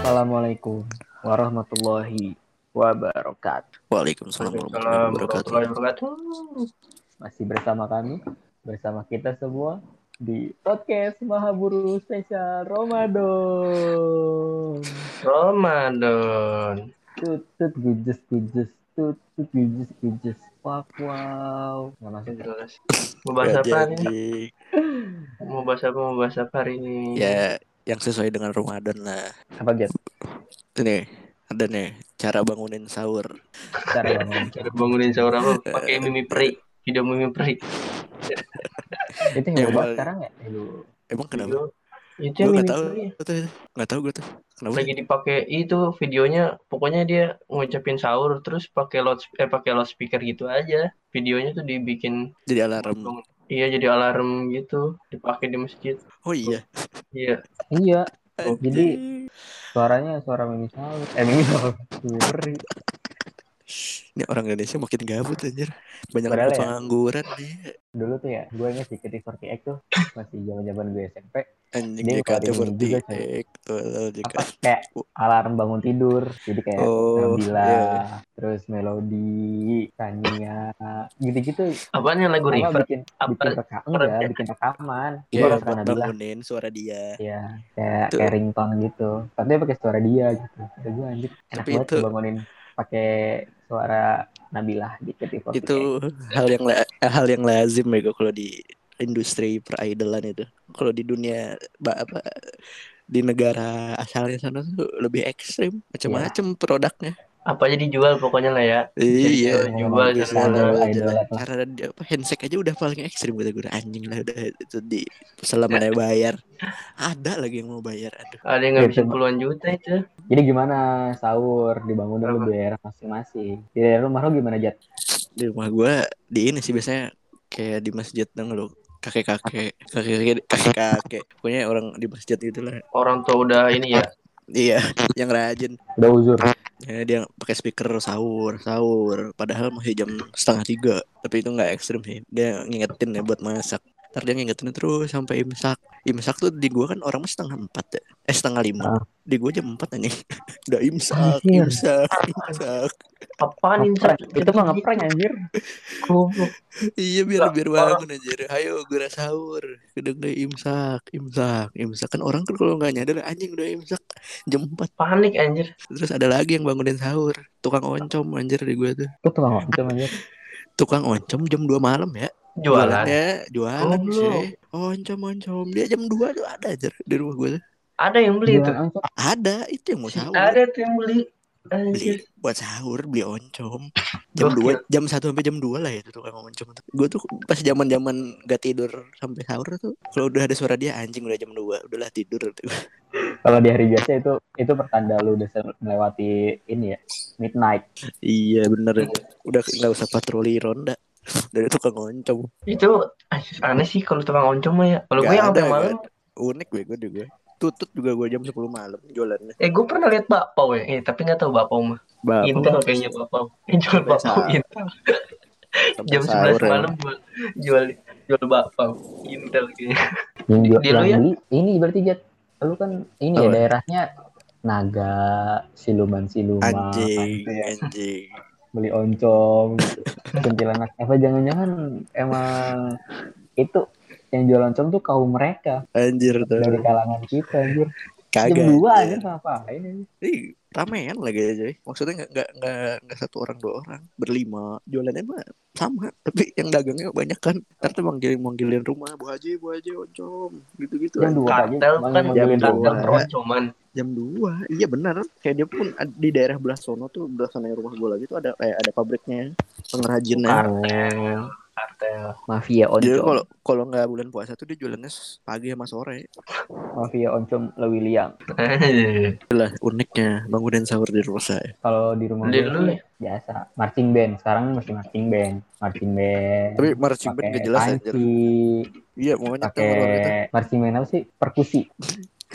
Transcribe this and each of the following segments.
Assalamualaikum warahmatullahi wabarakatuh. Waalaikumsalam warahmatullahi wabarakatuh. Masih bersama kami? Bersama kita semua di podcast Mahaburu Spesial Ramadan. Ramadan. Tut tut gujes gujes tut tut gujes gujes. Wow wow. Nggak masuk. Jelas. Mau bahas apa nih? Mau bahas apa? Mau bahas apa hari ini? Ya, yang sesuai dengan Ramadan lah. Apa guys? Itu nih, ada nih cara bangunin sahur. Cara bangun. Cara bangunin sahur apa? Pakai mimi peri. Video mimi peri. Itu yang buat paling- sekarang ya? Aduh. Emang kenapa? Video. Itu yang nggak tahu. nggak tahu gue tuh. Kenapa? Lagi dipakai itu videonya. Pokoknya dia ngucapin sahur terus pakai loud eh pakai loudspeaker gitu aja. Videonya tuh dibikin Jadi alarm. Iya jadi alarm gitu dipakai di masjid. Oh iya. Iya. Iya. Oh, jadi-. Suaranya suara mimi sahur. Eh mimi sahur. Mimi. Ini orang Indonesia makin gabut anjir. Banyak Padahal ya. pengangguran nih. Dulu tuh ya, gue inget di KT48 tuh masih zaman zaman gue SMP. Anjing Dia ngeluarin ini juga, coy. JKT48. Tuh, apa kayak alarm bangun tidur jadi kayak Oh, Nabila iya. terus melodi Tania gitu-gitu Apaan yang lagu River? bikin Apa? bikin rekam enggak bikin rekaman Iya, buat Nabila bangunin suara dia. ya kayak kayak ringtone gitu tapi dia pakai suara dia gitu gue anjir enak Tapi banget itu- tuh bangunin pakai suara Nabila di KT48 itu hal yang hal yang lazim ya kalau di industri peridolan itu. Kalau di dunia apa di negara asalnya sana tuh lebih ekstrim macam-macam produknya Apa aja dijual pokoknya lah ya. iya jual di sana. cara dia apa handshake aja udah paling ekstrim gitu gue anjing lah udah itu di selama bayar. Ada lagi yang mau bayar aduh. Ada yang nggak Ya, bisa puluhan juta itu. jadi gimana sahur dibangun dulu di daerah masing-masing. Di daerah rumah lo gimana Jat? di rumah gue di ini sih biasanya kayak di masjid dong lo? Kakek kakek kakek kakek kakek pokoknya orang di masjid itulah Orang tua udah ini ya. iya yang rajin. Udah uzur Ya, dia pakai speaker sahur, sahur. Padahal masih jam setengah tiga. Tapi itu nggak ekstrim sih. Dia ngingetin ya buat masak. Ntar dia ngingetin terus sampai imsak. Imsak tuh di gua kan orang setengah empat ya. Eh setengah lima. Ah. Di gua jam empat aja. Udah imsak, Anjir. imsak, imsak. Apaan ngeprank itu mah ngeprank anjir. Iya biar biar bangun anjir. Ayo gua sahur. Udah udah imsak, imsak, imsak. Kan orang kan kalau nggak nyadar anjing udah imsak jam empat. Panik anjir. Terus ada lagi yang bangunin sahur. Tukang oncom anjir di gua tuh. itu tukang oncom anjir Tukang oncom jam 2 malam ya. Jualan. Jualannya jualan sih. Oncom oncom dia jam 2 tuh ada aja di rumah gue tuh. Ada yang beli itu. Jualan oncom Ada itu yang mau sahur. Ada tuh yang beli. Beli Anjir. buat sahur beli oncom. Jam. 2 jam 1 sampai jam 2 lah itu tukang oncom tuh. Gue tuh pas zaman-zaman gak tidur sampai sahur tuh kalau udah ada suara dia anjing udah jam 2 udahlah tidur tuh. kalau di hari biasa itu itu pertanda lu udah melewati ini ya midnight iya bener udah nggak usah patroli ronda dari tukang oncom Itu aneh sih kalau tukang oncom ya. Kalau gue yang sampai malam. unik bego juga tutut juga gue jam 10 malam jualannya Eh gue pernah lihat bakpao ya. Eh tapi nggak tahu bakpao mah. Bapak Intel kayaknya bakpao. Eh, jual Sampai bakpao. Intel. sampai Jam 11 ya. malam jual jual jual bakpao. Intel kayaknya. yang, Di- jual- di ya? ini berarti Jat lu kan ini ya Apa? daerahnya naga siluman siluman anjing ya. anjing beli oncom gitu. kuntilanak apa jangan-jangan emang itu yang jual oncom tuh kaum mereka. Anjir tuh. Dari kalangan kita anjir. Kagak jam dua anjir. anjir ngapain anjir Ih, ramean lagi aja maksudnya nggak nggak nggak nggak satu orang dua orang. Berlima. Jualannya mah sama tapi yang dagangnya banyak kan. Ntar tuh manggilin manggilin rumah bu haji bu haji oncom. Gitu gitu jam dua aja Kartel kan manggilin jam rumah. kartel peroncoman. Jam 2 iya benar kayak dia pun di daerah belah sono tuh belah sana rumah gue lagi tuh ada kayak ada pabriknya pengrajinnya Kartel. kartel. Mafia Dia oncom. kalau kalau nggak bulan puasa tuh dia jualannya pagi sama sore. Mafia oncom Le William. Itulah uniknya bangunin sahur di rumah saya. Kalau di rumah gue dulu ya. biasa. Marching band. Sekarang masih marching band. Marching band. Tapi marching band gak jelas anjir. panci, Iya, tuh pakai marching band apa sih? Perkusi.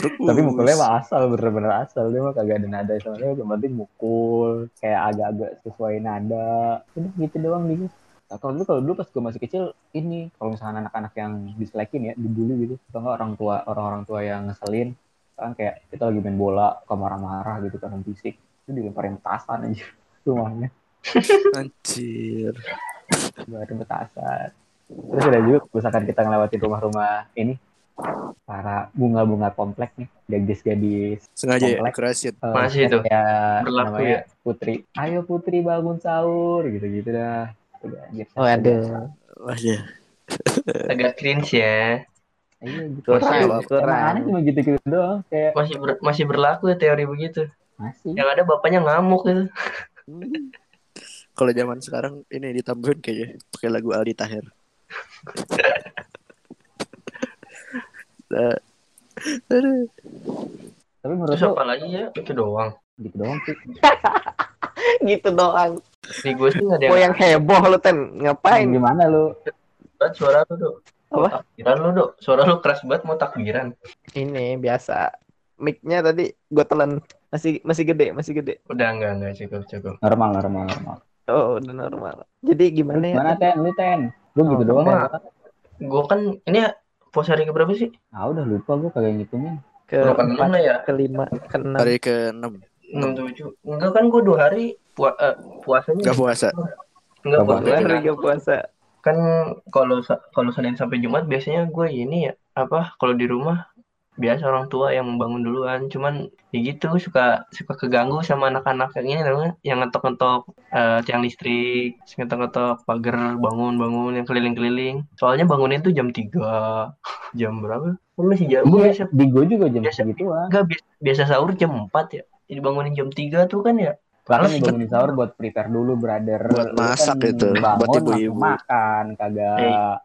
Tapi mukulnya mah asal, bener-bener asal. Dia mah kagak ada nada sama dia. Yang penting mukul. Kayak agak-agak sesuai nada. Udah gitu doang gitu. Nah, kalau dulu, kalau dulu pas gue masih kecil, ini kalau misalnya anak-anak yang diselekin ya, dibully gitu. Atau enggak orang tua, orang-orang tua yang ngeselin. Kan kayak kita lagi main bola, kok marah-marah gitu kan fisik. Itu dilemparin petasan aja rumahnya. Anjir. Dilemparin petasan. Terus ada juga misalkan kita ngelewatin rumah-rumah ini, para bunga-bunga komplek nih, gadis-gadis Sengaja ya Komplek. kerasin. Eh, Masih tuh. kayak Berlaku namanya ya? Putri. Ayo Putri bangun sahur gitu-gitu dah. Udah, anjir. Oh ada. Wah ya. Agak cringe ya. Iya gitu. Masih- aneh cuma gitu-gitu doang. Kayak Masih ber- masih berlaku ya teori begitu. masih. Yang ada bapaknya ngamuk gitu. Kalau zaman sekarang ini ditambahin kayaknya pakai lagu Aldi Taher. Aduh. Tapi menurut Terus lo apa lagi ya? Itu doang. gitu doang sih. gitu doang. Di gue sih ada Oh yang yang heboh lu ten ngapain? Gimana lu? banget suara lu, Dok. Apa? takbiran lu, Dok. Suara lu keras banget mau takbiran. Ini biasa. Mic-nya tadi gue telan masih masih gede masih gede. Udah enggak enggak cukup cukup. Normal, normal, normal. Oh udah normal. Jadi gimana ya? Mana Ten? Lu Ten? Gue gitu Oh, doang. ya. Gue kan ini puasa hari keberapa sih? Ah udah lupa gue kagak ngitungin. Ke enam empat, ya. kelima, keenam. Hari ke-6 Enam tujuh. Enggak kan gue dua hari pua eh, puasanya. Gak puasa. Enggak puasa. Hari gak puasa. kan kalau kalau Senin sampai Jumat biasanya gue ini ya apa kalau di rumah biasa orang tua yang membangun duluan. Cuman ya gitu suka suka keganggu sama anak-anak yang ini namanya yang ngetok-ngetok eh, tiang listrik ngetok-ngetok pagar bangun-bangun yang keliling-keliling. Soalnya bangunin tuh jam 3 jam berapa? Kan masih jam gue biasa Iya, di gue juga jam biasa- segituan. enggak biasa, biasa sahur jam 4 ya. Jadi bangunin jam 3 tuh kan ya. Bahkan bangunin sahur buat prepare dulu, brother. Buat Lu masak kan itu, bangun, buat ibu-ibu. makan, kagak Eh,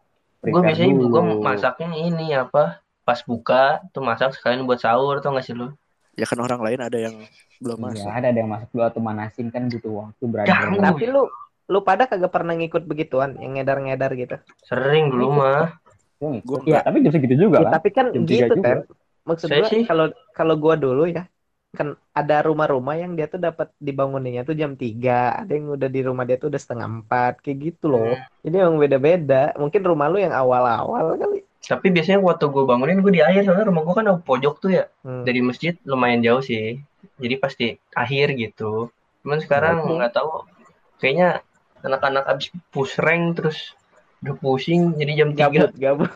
gue biasanya ibu gue masaknya ini apa pas buka tuh masak sekalian buat sahur tuh nggak sih lu Ya kan orang lain ada yang belum Iya, masak. ada ada yang masuk dulu atau manasin kan butuh waktu. Ganggu. Tapi lu lu pada kagak pernah ngikut begituan yang ngedar-ngedar gitu. sering dulu mah Gue Ya, tapi jam segitu juga Ya, kan. tapi kan Jam gitu kan. Maksud sih- kalau kalau gua dulu ya kan ada rumah-rumah yang dia tuh dapat dibanguninnya tuh jam 3, ada yang udah di rumah dia tuh udah setengah 4, kayak gitu loh. Jadi emang beda-beda. Mungkin rumah lu yang awal-awal kali. Tapi biasanya waktu gue bangunin gue di akhir. Soalnya rumah gue kan ada pojok tuh ya. Hmm. dari masjid lumayan jauh sih. Jadi pasti akhir gitu. Cuman sekarang nggak tahu. Kayaknya anak-anak abis push rank terus udah pusing jadi jam 3 gabut, gabut.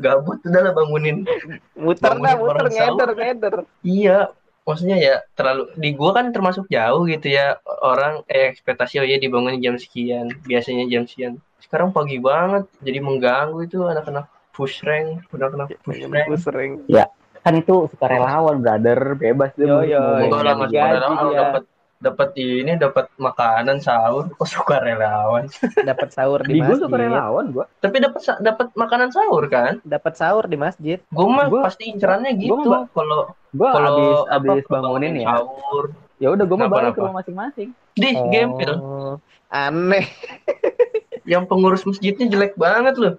gabut udah lah bangunin. Muter dah, muter ngeder, ngeder. iya maksudnya ya terlalu di gua kan termasuk jauh gitu ya. Orang eh ekspektasi oh ya dibangunin jam sekian biasanya jam sekian. Sekarang pagi banget jadi mengganggu itu anak-anak push rank anak-anak push rank Gue sering. Kan itu suka relawan, brother. Bebas dia Yo, yo, mau- lah mas dapat dapat ini dapat makanan sahur kok suka relawan Dapat sahur Di di gue suka masjid. relawan gue. tapi dapat dapat makanan sahur kan Dapat sahur di masjid. gue mah Gua- pasti incerannya gua gitu mah- kalau Gue kalau abis apa, abis bangunin ya. sahur Ya udah gue mau Kenapa, balik ke rumah masing-masing. di Oh, gempil Aneh. yang pengurus masjidnya jelek banget loh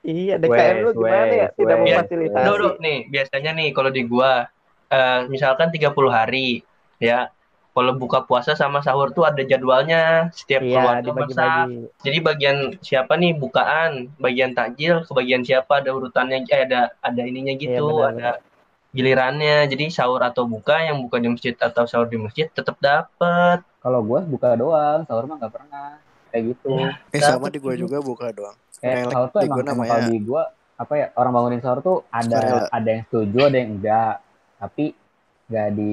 Iya, DKM lu gimana ya? Tidak wes. memfasilitasi. Duh, duh, nih biasanya nih kalau di gua eh, misalkan 30 hari ya kalau buka puasa sama sahur tuh ada jadwalnya setiap Iya, keluarga masak dibagi-bagi. jadi bagian siapa nih bukaan bagian takjil ke bagian siapa ada urutannya eh ada ada ininya gitu Iya, benar, ada gilirannya jadi sahur atau buka yang buka di masjid atau sahur di masjid tetap dapat Kalau gue buka doang, sahur mah nggak pernah. Kayak gitu. Eh Dapet sama di tuh. juga buka doang. Kayak Relek sahur tuh emang, gua emang namanya. kalau di gue apa ya orang bangunin sahur tuh ada ada yang setuju ada yang enggak tapi nggak di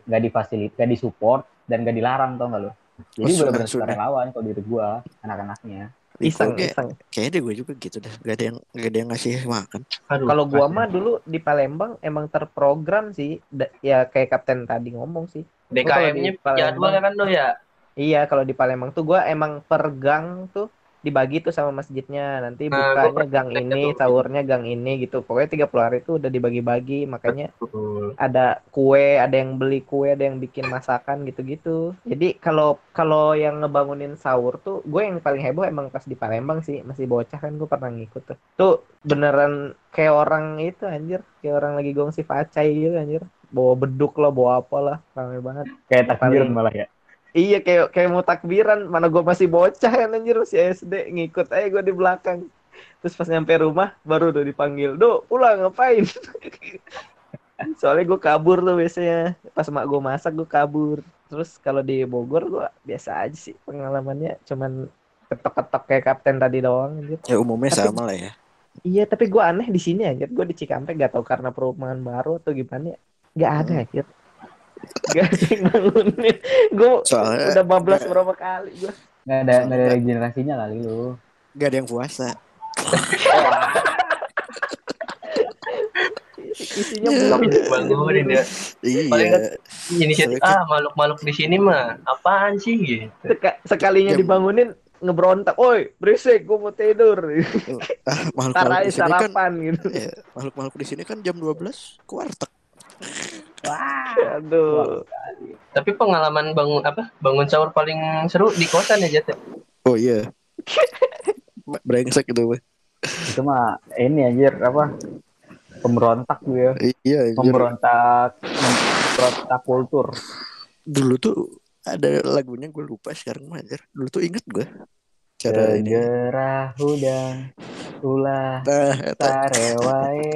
nggak difasilit nggak disupport dan nggak dilarang tau nggak lo jadi sudah, benar-benar sudah. relawan kalau di gue anak-anaknya Iseng, Kayak- iseng. Kayaknya di gue juga gitu dah. Gak ada yang gak ada yang ngasih makan. Kalau gua kasihan. mah dulu di Palembang emang terprogram sih, Da- ya kayak Kapten tadi ngomong sih. DKM-nya Kalau di Palembang- jadwal kan lo ya Iya, kalau di Palembang tuh gua emang per gang tuh dibagi tuh sama masjidnya. Nanti Nah, bukanya gang ini, tuh sahurnya gang ini gitu. Pokoknya 30 hari itu udah dibagi-bagi. Makanya Betul. ada kue, ada yang beli kue, ada yang bikin masakan gitu-gitu. Jadi kalau kalau yang ngebangunin sahur tuh, gue yang paling heboh emang pas di Palembang sih, masih bocah kan gue pernah ngikut tuh. Tuh beneran kayak orang itu anjir, kayak orang lagi gongsi facai gitu anjir. Bawa beduk lah, bawa apa lah, ramai banget. Kayak takbir Paling- malah ya. Iya kayak kayak mau takbiran, mana gue masih bocah kan anjir masih SD ngikut aja gue di belakang. Terus pas nyampe rumah baru udah dipanggil, "Do, pulang ngapain?" Soalnya gue kabur tuh biasanya. Pas mak gue masak gue kabur. Terus kalau di Bogor gue biasa aja sih pengalamannya cuman ketok-ketok kayak kapten tadi doang anjir. Ya umumnya Tapi- sama lah ya. Iya, tapi gue aneh di sini anjir. Gue di Cikampek gak tau karena perumahan baru atau gimana ya. Gak ada Hmm. anjir. Gak ada yang bangunin. Gue Soalnya udah bablas berapa kali gue. Nggak ada nggak ada regenerasinya kali lu. gak ada yang puasa. Isinya Ya, belum bangunin ya. Paling Iya. Inisiatif Soalnya ah makhluk-makhluk di sini mah apaan sih gitu. Seka- sekalinya Ya. dibangunin ngebrontak, "Oi, berisik, gue mau tidur." Ah, makhluk makhluk di sini kan gitu. ya, makhluk makhluk di sini kan jam 12 ke warteg. Aduh. Tapi pengalaman bangun apa? Bangun sahur paling seru di kosan ya Jat. Oh iya. Brengsek gitu, Bang. Itu mah ini anjir apa? Pemberontak gue ya. Iya, anjir. Pemberontak pemberontak kultur. dulu tuh ada lagunya gue lupa sekarang mah anjir. Dulu tuh inget gue. Cara ini. Segera hudan ulah eta. sarewae.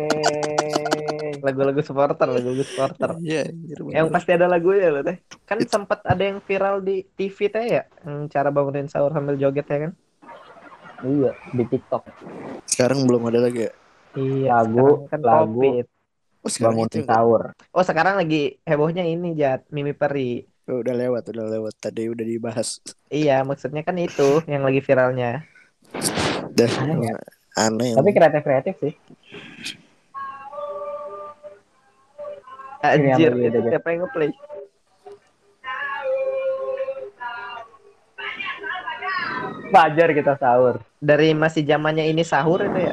Lagu-lagu supporter, lagu-lagu supporter. Iya. Yang pasti ada lagunya loh teh. Kan sempat ada yang viral di TV teh ya, yang cara bangunin sahur sambil joget ya kan? Iya, di TikTok. Sekarang belum ada lagi ya. Iya, Lagu- kan lagu. Covid. Oh, sekarang Bangun itu yang- sahur. Oh, sekarang lagi hebohnya ini Jat, Mimi Peri. Oh, udah lewat, udah lewat. Tadi udah dibahas. Iya, maksudnya kan itu yang lagi viralnya. Dah, Aneh ya? Tapi kreatif-kreatif sih. Ini yang Anjir, itu siapa yang ngeplay? Fajar kita sahur. Dari masih zamannya ini sahur itu ya.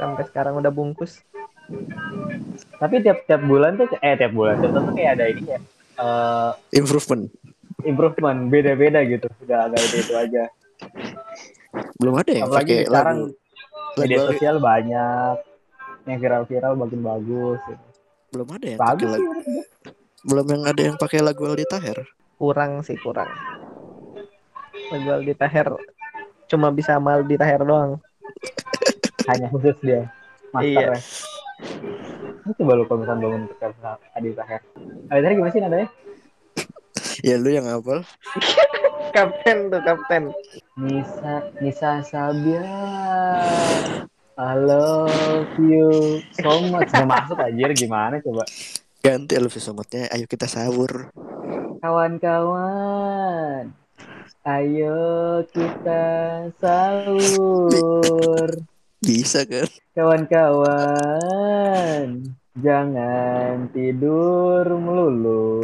Sampai sekarang udah bungkus. Tapi tiap-tiap bulan tuh eh tiap bulan tuh tuh kayak ada ini ya. eh, Improvement. improvement beda-beda gitu. Udah agak itu, itu aja. Belum ada yang Apalagi pakai sekarang lagu, media lagu sosial banyak. Yang viral-viral makin bagus. Gitu. belum ada yang pakai Bagus lagu. sih. Belum yang ada yang pakai lagu Aldi Taher. Kurang sih, kurang. Lagu Aldi Taher cuma bisa sama Aldi Taher doang. Hanya khusus dia. Master Iya. ya. Ini coba lu kalau misalnya bangun ke Adi Taher. Adi Taher gimana sih nadanya? Ya lu yang hafal. Kapten tuh, kapten. Nisa Nisa Sabia I love you so much Nggak masuk anjir gimana coba Ganti Elvis Somotnya. Ayo kita sahur. Kawan-kawan Ayo kita sahur Bisa kan? Kawan-kawan Jangan tidur melulu